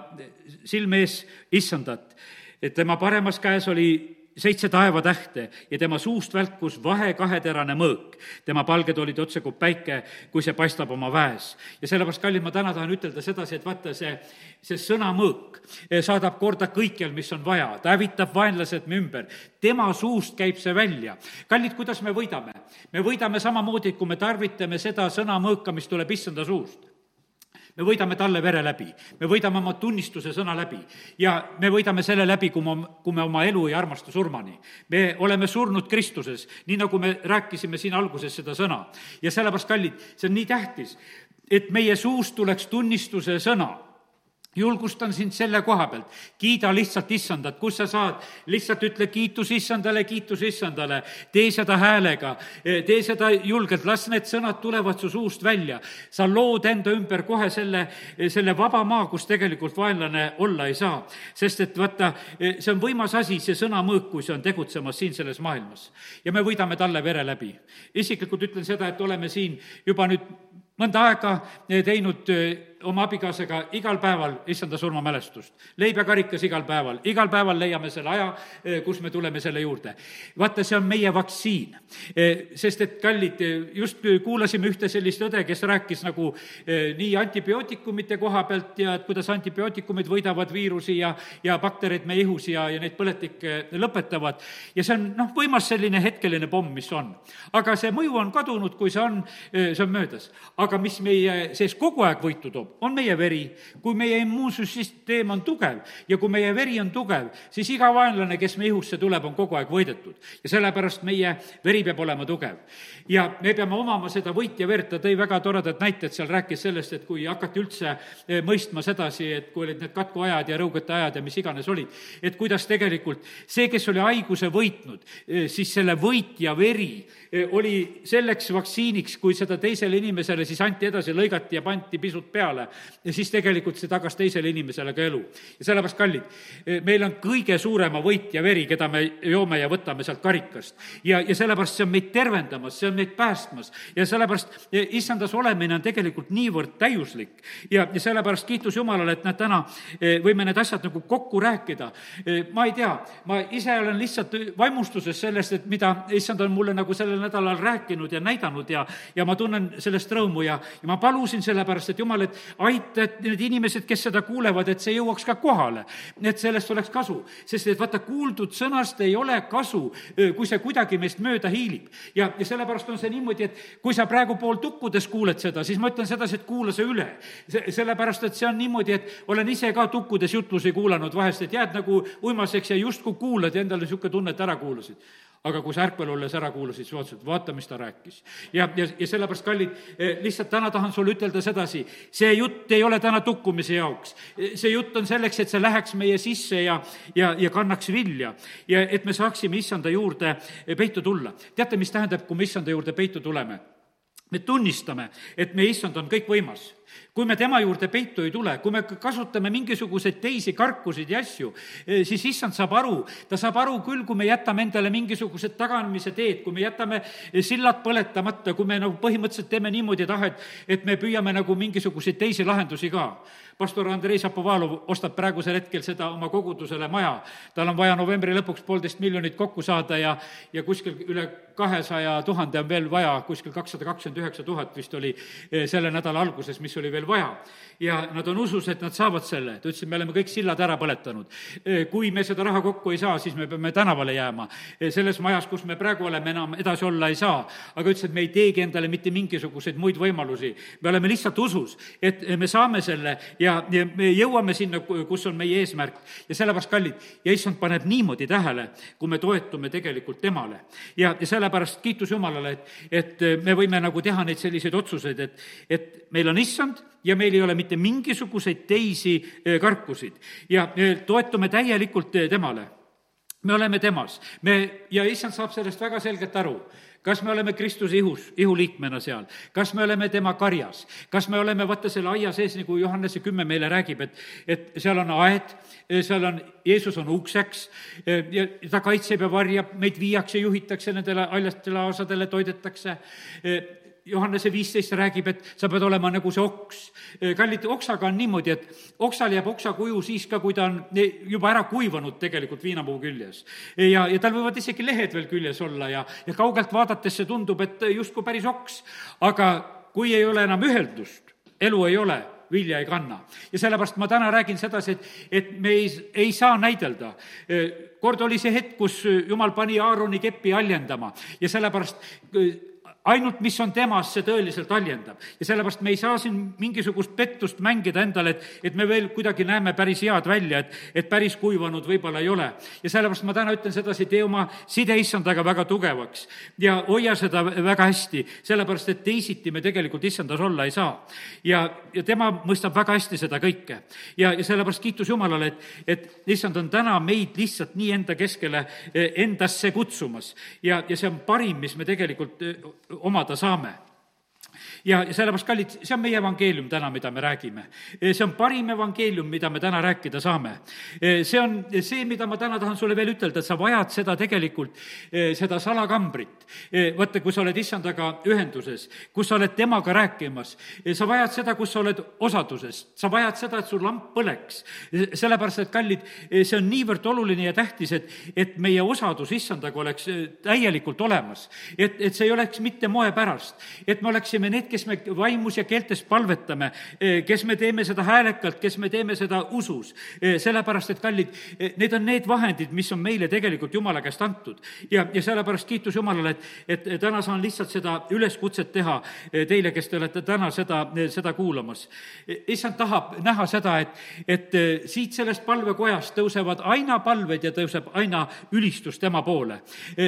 silme ees issandat, et tema paremas käes oli seitse taevatähte ja tema suust välkus vahe kaheterane mõõk. tema palged olid otse kui päike, kui see paistab oma väes. ja sellepärast, kallid, ma täna tahan ütelda sedasi, et vaata, see, see sõnamõõk saadab korda kõikjal, mis on vaja, ta hävitab vaenlased ümber. tema suust käib see välja. kallid, kuidas me võidame? me võidame samamoodi, kui me tarvitame seda sõnamõõka, mis tuleb issanda suust me võidame talle vere läbi, me võidame oma tunnistuse sõna läbi ja me võidame selle läbi, kui me, kui me oma elu ei armasta surmani. me oleme surnud Kristuses, nii nagu me rääkisime siin alguses seda sõna. ja sellepärast, kallid, see on nii tähtis, et meie suust tuleks tunnistuse sõna julgustan sind selle koha pealt, kiida lihtsalt issandat, kus sa saad, lihtsalt ütle kiitus issandale, kiitus issandale, tee seda häälega, tee seda julgelt, las need sõnad tulevad su suust välja. sa lood enda ümber kohe selle, selle vaba maa, kus tegelikult vaenlane olla ei saa. sest et vaata, see on võimas asi, see sõnamõõk, kui see on tegutsemas siin selles maailmas. ja me võidame talle vere läbi. isiklikult ütlen seda, et oleme siin juba nüüd mõnda aega teinud oma abikaasaga igal päeval issanda surmamälestust. leib ja karikas igal päeval, igal päeval leiame selle aja, eh, kus me tuleme selle juurde. vaata, see on meie vaktsiin. Eh, sest et kallid, just kuulasime ühte sellist õde, kes rääkis nagu eh, nii antibiootikumite koha pealt ja et kuidas antibiootikumid võidavad viirusi ja, ja baktereid meie ihus ja, ja neid põletikke lõpetavad. ja see on noh, võimas selline hetkeline pomm, mis on. aga see mõju on kadunud, kui see on, see on möödas. aga mis meie sees kogu aeg võitu toob, on meie veri. kui meie immuunsussüsteem on tugev ja kui meie veri on tugev, siis iga vaenlane, kes meie ihusse tuleb, on kogu aeg võidetud. ja sellepärast meie veri peab olema tugev. ja me peame omama seda võitja verd, ta tõi väga toredad näited seal, rääkis sellest, et kui hakati üldse eh, mõistma sedasi, et kui olid need katkuajad ja rõugete ajad ja mis iganes olid, et kuidas tegelikult see, kes oli haiguse võitnud, eh, siis selle võitja veri eh, oli selleks vaktsiiniks, kui seda teisele inimesele siis anti edasi, lõigati ja pandi pisut peale, peale siis tegelikult see tagas teisele inimesele ka elu. ja sellepärast, kallid, meil on kõige suurema võit ja veri, keda me joome ja võtame sealt karikast. ja, ja sellepärast see on meid tervendamas, see on meid päästmas ja sellepärast issandas olemine on tegelikult niivõrd täiuslik. ja, ja sellepärast kiitus Jumalale, et näed, täna eh, võime need asjad nagu kokku rääkida. Eh, ma ei tea, ma ise olen lihtsalt vaimustuses sellest, et mida issand on mulle nagu sellel nädalal rääkinud ja näidanud ja, ja ma tunnen sellest rõõmu ja, ja ma palusin sellepärast, et Jumal, et aita, et need inimesed, kes seda kuulevad, et see jõuaks ka kohale. et sellest oleks kasu. sest et vaata, kuuldud sõnast ei ole kasu, kui see kuidagi meist mööda hiilib. ja, ja sellepärast on see niimoodi, et kui sa praegu pool tukkudes kuuled seda, siis ma ütlen sedasi, et kuula see üle. sellepärast, et see on niimoodi, et olen ise ka tukkudes jutlusi kuulanud vahest, et jääd nagu uimaseks ja justkui kuulad ja endale niisugune tunne, et ära kuulasid aga kui sa ärkvel olles ära kuulasid, siis vaatasid, vaata, mis ta rääkis. ja, ja, ja sellepärast, kallid, eh, lihtsalt täna tahan sulle ütelda sedasi, see jutt ei ole täna tukkumise jaoks. see jutt on selleks, et see läheks meie sisse ja, ja, ja kannaks vilja ja et me saaksime issanda juurde peitu tulla. teate, mis tähendab, kui me issanda juurde peitu tuleme? me tunnistame, et meie issand on kõikvõimas kui me tema juurde peitu ei tule, kui me kasutame mingisuguseid teisi karkusid ja asju, eh, siis issand saab aru, ta saab aru küll, kui me jätame endale mingisugused taganemise teed, kui me jätame sillad põletamata, kui me nagu põhimõtteliselt teeme niimoodi tahet, et me püüame nagu mingisuguseid teisi lahendusi ka pastor Andrei Šapovalov ostab praegusel hetkel seda oma kogudusele maja. tal on vaja novembri lõpuks poolteist miljonit kokku saada ja, ja kuskil üle kahesaja tuhande on veel vaja, kuskil kakssada kakskümmend üheksa tuhat vist oli eh, selle nädala alguses, mis oli veel vaja ja nad on usus, et nad saavad selle. ta ütles, et me oleme kõik sillad ära põletanud. kui me seda raha kokku ei saa, siis me peame tänavale jääma. selles majas, kus me praegu oleme, enam edasi olla ei saa. aga ütles, et me ei teegi endale mitte mingisuguseid muid võimalusi. me oleme lihtsalt usus, et me saame selle ja, ja me jõuame sinna, kus on meie eesmärk. ja sellepärast, kallid, ja issand paneb niimoodi tähele, kui me toetume tegelikult temale. ja, ja sellepärast kiitus Jumalale, et, et me võime nagu teha neid selliseid otsuseid, et, et meil on issand ja meil ei ole mitte mingisuguseid teisi karkusid. Ja toetume täielikult temale. me oleme temas, me, ja issand saab sellest väga selgelt aru. Kas me oleme Kristuse ihus, ihuliikmena seal, kas me oleme tema karjas, kas me oleme, vaata, selle aia sees, nagu Johannese kümme meile räägib, et, et seal on aed, seal on, Jeesus on ukseks ja ta kaitseb ja varjab, meid viiakse, juhitakse nendele haljastele aasadele, toidetakse Johannese viisteist räägib, et sa pead olema nagu see oks. kallid, oksaga on niimoodi, et oksal jääb oksa kuju siis ka, kui ta on juba ära kuivanud tegelikult viinapuu küljes. ja, ja tal võivad isegi lehed veel küljes olla ja, ja kaugelt vaadates see tundub, et justkui päris oks. aga kui ei ole enam üheldust, elu ei ole vilja ei kanna. ja sellepärast ma täna räägin sedasi, et, et me ei, ei saa näidelda. kord oli see hetk, kus jumal pani Aaroni keppi haljendama ja sellepärast ainult mis on temas, see tõeliselt haljendab. ja sellepärast me ei saa siin mingisugust pettust mängida endale, et, et me veel kuidagi näeme päris head välja, et, et päris kuivanud võib-olla ei ole. ja sellepärast ma täna ütlen sedasi, tee oma side issandaga väga tugevaks ja hoia seda väga hästi, sellepärast et teisiti me tegelikult issandas olla ei saa. ja, ja tema mõistab väga hästi seda kõike. ja, ja sellepärast kiitus Jumalale, et, et issand on täna meid lihtsalt nii enda keskele eh, endasse kutsumas ja, ja see on parim, mis me tegelikult eh, omada saame ja sellepärast, kallid, see on meie evangeelium täna, mida me räägime. see on parim evangeelium, mida me täna rääkida saame. see on see, mida ma täna tahan sulle veel ütelda, et sa vajad seda tegelikult, seda salakambrit. vaata, kui sa oled issandaga ühenduses, kus sa oled temaga rääkimas, sa vajad seda, kus sa oled osaduses, sa vajad seda, et sul lamp põleks. sellepärast, et kallid, see on niivõrd oluline ja tähtis, et, et meie osadus issandaga oleks täielikult olemas. et, et see ei oleks mitte moe pärast, et me oleksime need, kes me vaimus ja keeltes palvetame, eh, kes me teeme seda häälekalt, kes me teeme seda usus. Eh, sellepärast, et kallid, eh, need on need vahendid, mis on meile tegelikult Jumala käest antud. ja, ja sellepärast kiitus Jumalale, et, et täna saan lihtsalt seda üleskutset teha teile, kes te olete täna seda, seda kuulamas. issand tahab näha seda, et, et siit sellest palvekojast tõusevad aina palved ja tõuseb aina ülistus tema poole.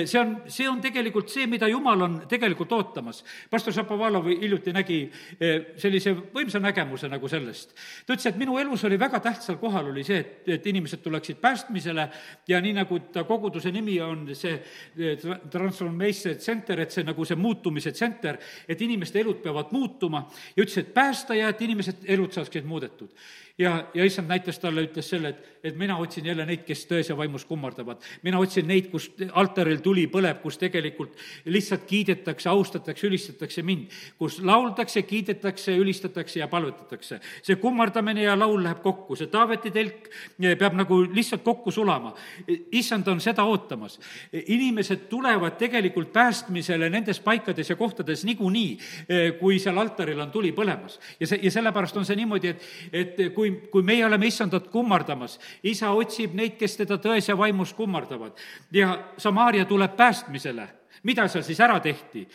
see on, see on tegelikult see, mida Jumal on tegelikult ootamas. pastor Šapovalov hiljuti hiljuti nägi eh, sellise võimsa nägemuse nagu sellest. ta ütles, et minu elus oli väga tähtsal kohal, oli see, et, et inimesed tuleksid päästmisele ja nii, nagu ta koguduse nimi on, see eh, Transformation Center, et see nagu see muutumise tsenter, et inimeste elud peavad muutuma ja ütles, et päästa ja et inimesed elud saaksid muudetud ja, ja issand näitas talle, ütles selle, et, et mina otsin jälle neid, kes tões ja vaimus kummardavad. mina otsin neid, kus altaril tuli põleb, kus tegelikult lihtsalt kiidetakse, austatakse, ülistatakse mind, kus lauldakse, kiidetakse, ülistatakse ja palvetatakse. see kummardamine ja laul läheb kokku, see Taaveti telk peab nagu lihtsalt kokku sulama. issand on seda ootamas. inimesed tulevad tegelikult päästmisele nendes paikades ja kohtades niikuinii, kui seal altaril on tuli põlemas. ja see, ja sellepärast on see niimoodi, et, et kui kui, kui meie oleme issandat kummardamas, isa otsib neid, kes teda tões ja vaimus kummardavad ja Samaaria tuleb päästmisele mida seal siis ära tehti?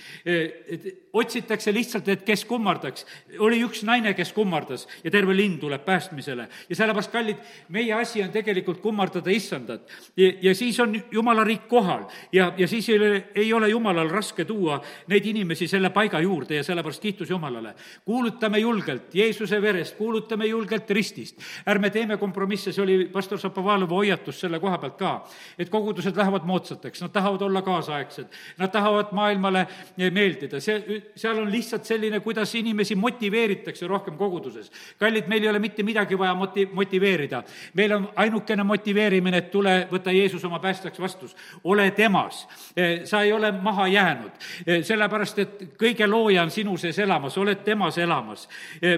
Otsitakse lihtsalt, et kes kummardaks. oli üks naine, kes kummardas ja terve linn tuleb päästmisele. ja sellepärast, kallid, meie asi on tegelikult kummardada issandat. ja, siis on jumala riik kohal ja, ja siis ei ole, ei ole jumalal raske tuua neid inimesi selle paiga juurde ja sellepärast kiitus Jumalale. kuulutame julgelt Jeesuse verest, kuulutame julgelt ristist. ärme teeme kompromisse, see oli pastor Šapovalovi hoiatus selle koha pealt ka, et kogudused lähevad moodsateks, nad tahavad olla kaasaegsed Nad tahavad maailmale meeldida, see, seal on lihtsalt selline, kuidas inimesi motiveeritakse rohkem koguduses. kallid, meil ei ole mitte midagi vaja moti-, motiveerida. meil on ainukene motiveerimine, et tule, võta Jeesus oma päästjaks vastus. ole temas, sa ei ole maha jäänud, sellepärast et kõige looja on sinu sees elamas, oled temas elamas.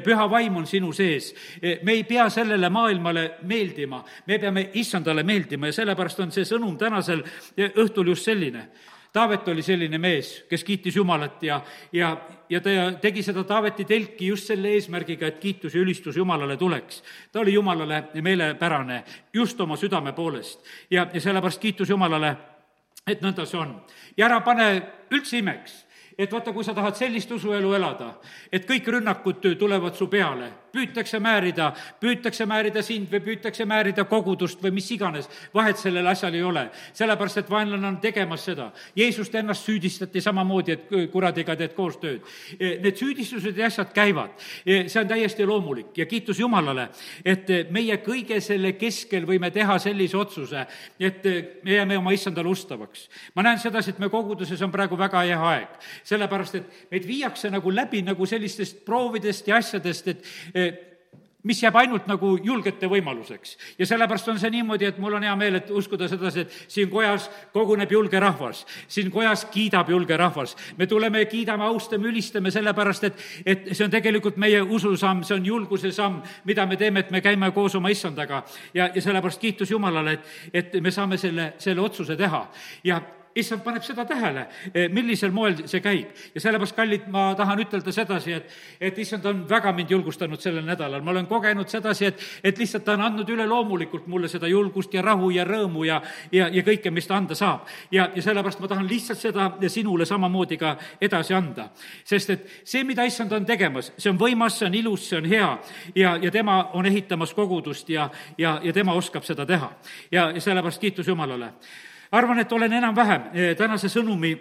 püha vaim on sinu sees. me ei pea sellele maailmale meeldima, me peame issandale meeldima ja sellepärast on see sõnum tänasel õhtul just selline Taavet oli selline mees, kes kiitis Jumalat ja, ja, ja ta tegi seda Taaveti telki just selle eesmärgiga, et kiitus ja ülistus Jumalale tuleks. ta oli Jumalale meelepärane just oma südame poolest ja, ja sellepärast kiitus Jumalale, et nõnda see on. ja ära pane üldse imeks et vaata, kui sa tahad sellist usuelu elada, et kõik rünnakud tulevad su peale, püütakse määrida, püütakse määrida sind või püütakse määrida kogudust või mis iganes, vahet sellel asjal ei ole. sellepärast, et vaenlane on tegemas seda. Jeesust ennast süüdistati samamoodi, et kuradiga teed koostööd. E, need süüdistused ja asjad käivad, e, see on täiesti loomulik ja kiitus Jumalale, et meie kõige selle keskel võime teha sellise otsuse, et me jääme oma issandale ustavaks. ma näen sedasi, et me koguduses on praegu väga hea aeg sellepärast et meid viiakse nagu läbi nagu sellistest proovidest ja asjadest, et mis jääb ainult nagu julgete võimaluseks. ja sellepärast on see niimoodi, et mul on hea meel, et uskuda sedasi, et siin kojas koguneb julge rahvas. siin kojas kiidab julge rahvas. me tuleme kiidame, austame, ülistame, sellepärast et, et see on tegelikult meie ususamm, see on julguse samm, mida me teeme, et me käime koos oma issandaga. ja, ja sellepärast kiitus Jumalale, et, et me saame selle, selle otsuse teha. ja issand paneb seda tähele, eh, millisel moel see käib. ja sellepärast, kallid, ma tahan ütelda sedasi, et, et issand on väga mind julgustanud sellel nädalal, ma olen kogenud sedasi, et, et lihtsalt ta on andnud üleloomulikult mulle seda julgust ja rahu ja rõõmu ja, ja, ja kõike, mis ta anda saab. ja, ja sellepärast ma tahan lihtsalt seda sinule samamoodi ka edasi anda. sest et see, mida issand on tegemas, see on võimas, see on ilus, see on hea ja, ja tema on ehitamas kogudust ja, ja, ja tema oskab seda teha. ja, ja sellepärast kiitus Jumalale arvan, et olen enam-vähem eh, tänase sõnumi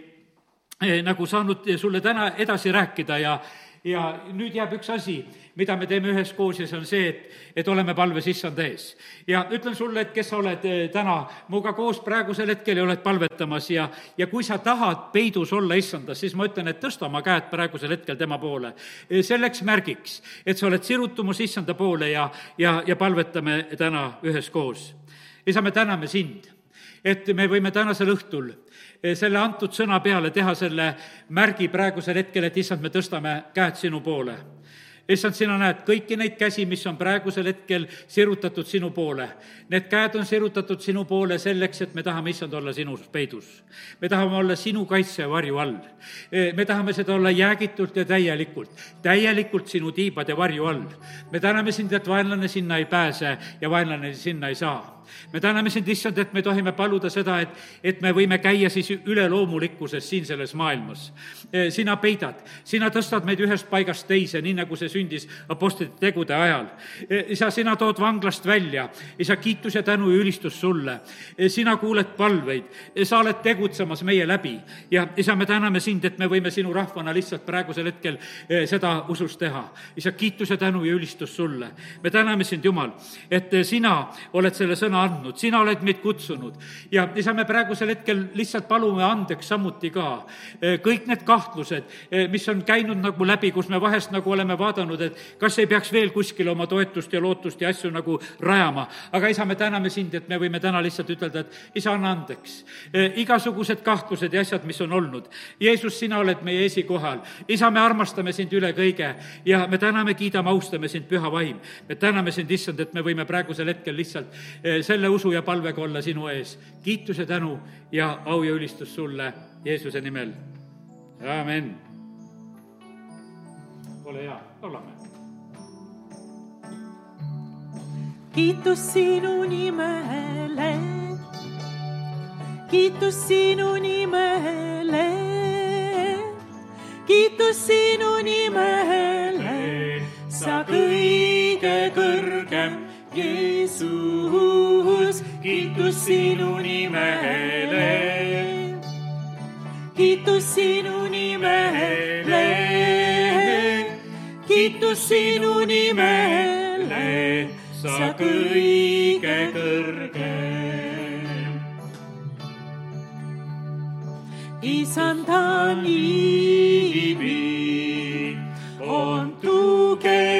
eh, nagu saanud sulle täna edasi rääkida ja, ja nüüd jääb üks asi, mida me teeme üheskoos ja see on see, et, et oleme palves issanda ees. ja ütlen sulle, et kes sa oled eh, täna minuga koos praegusel hetkel ja oled palvetamas ja, ja kui sa tahad peidus olla issandas, siis ma ütlen, et tõsta oma käed praegusel hetkel tema poole. selleks märgiks, et sa oled sirutumus issanda poole ja, ja, ja palvetame täna üheskoos. isa, me täname sind et me võime tänasel õhtul eh, selle antud sõna peale teha selle märgi praegusel hetkel, et issand, me tõstame käed sinu poole issand, sina näed kõiki neid käsi, mis on praegusel hetkel sirutatud sinu poole. Need käed on sirutatud sinu poole selleks, et me tahame, issand, olla sinus peidus. me tahame olla sinu kaitse ja varju all. Eh, me tahame seda olla jäägitult ja täielikult, täielikult sinu tiibade varju all. me täname sind, et vaenlane sinna ei pääse ja vaenlane sinna ei saa me täname sind, issand, et me tohime paluda seda, et, et me võime käia siis üleloomulikkuses siin selles maailmas. E, sina peidad, sina tõstad meid ühest paigast teise, nii nagu see sündis apostlite tegude ajal. E, isa, sina tood vanglast välja, isa, kiitus ja tänu ja ülistus sulle. E, sina kuuled palveid, sa oled tegutsemas meie läbi ja isa, me täname sind, et me võime sinu rahvana lihtsalt praegusel hetkel seda usus teha. isa, kiitus ja tänu ja ülistus sulle. me täname sind, Jumal, et sina oled selle sõna sõna andnud, sina oled meid kutsunud. ja isa, me praegusel hetkel lihtsalt palume andeks samuti ka e, kõik need kahtlused, e, mis on käinud nagu läbi, kus me vahest nagu oleme vaadanud, et kas ei peaks veel kuskile oma toetust ja lootust ja asju nagu rajama. aga isa, me täname sind, et me võime täna lihtsalt ütelda, et isa, anna andeks. E, igasugused kahtlused ja asjad, mis on olnud. Jeesus, sina oled meie esikohal. isa, me armastame sind üle kõige ja me täname, kiidame, austame sind, püha vaim. me täname sind, issand, et me võime praegusel hetkel lihtsalt selle usu ja palvega olla sinu ees. kiitus ja tänu ja au ja ülistus sulle Jeesuse nimel. amin. ole hea, laulame. kiitus sinu nimele, kiitus sinu nimele, kiitus sinu nimele, sa kõige kõrgem Jeesus, kiitus sinu nimele. kiitus sinu nimele, kiitus sinu nimele, sa kõige kõrgem. isanda nimi on tugev.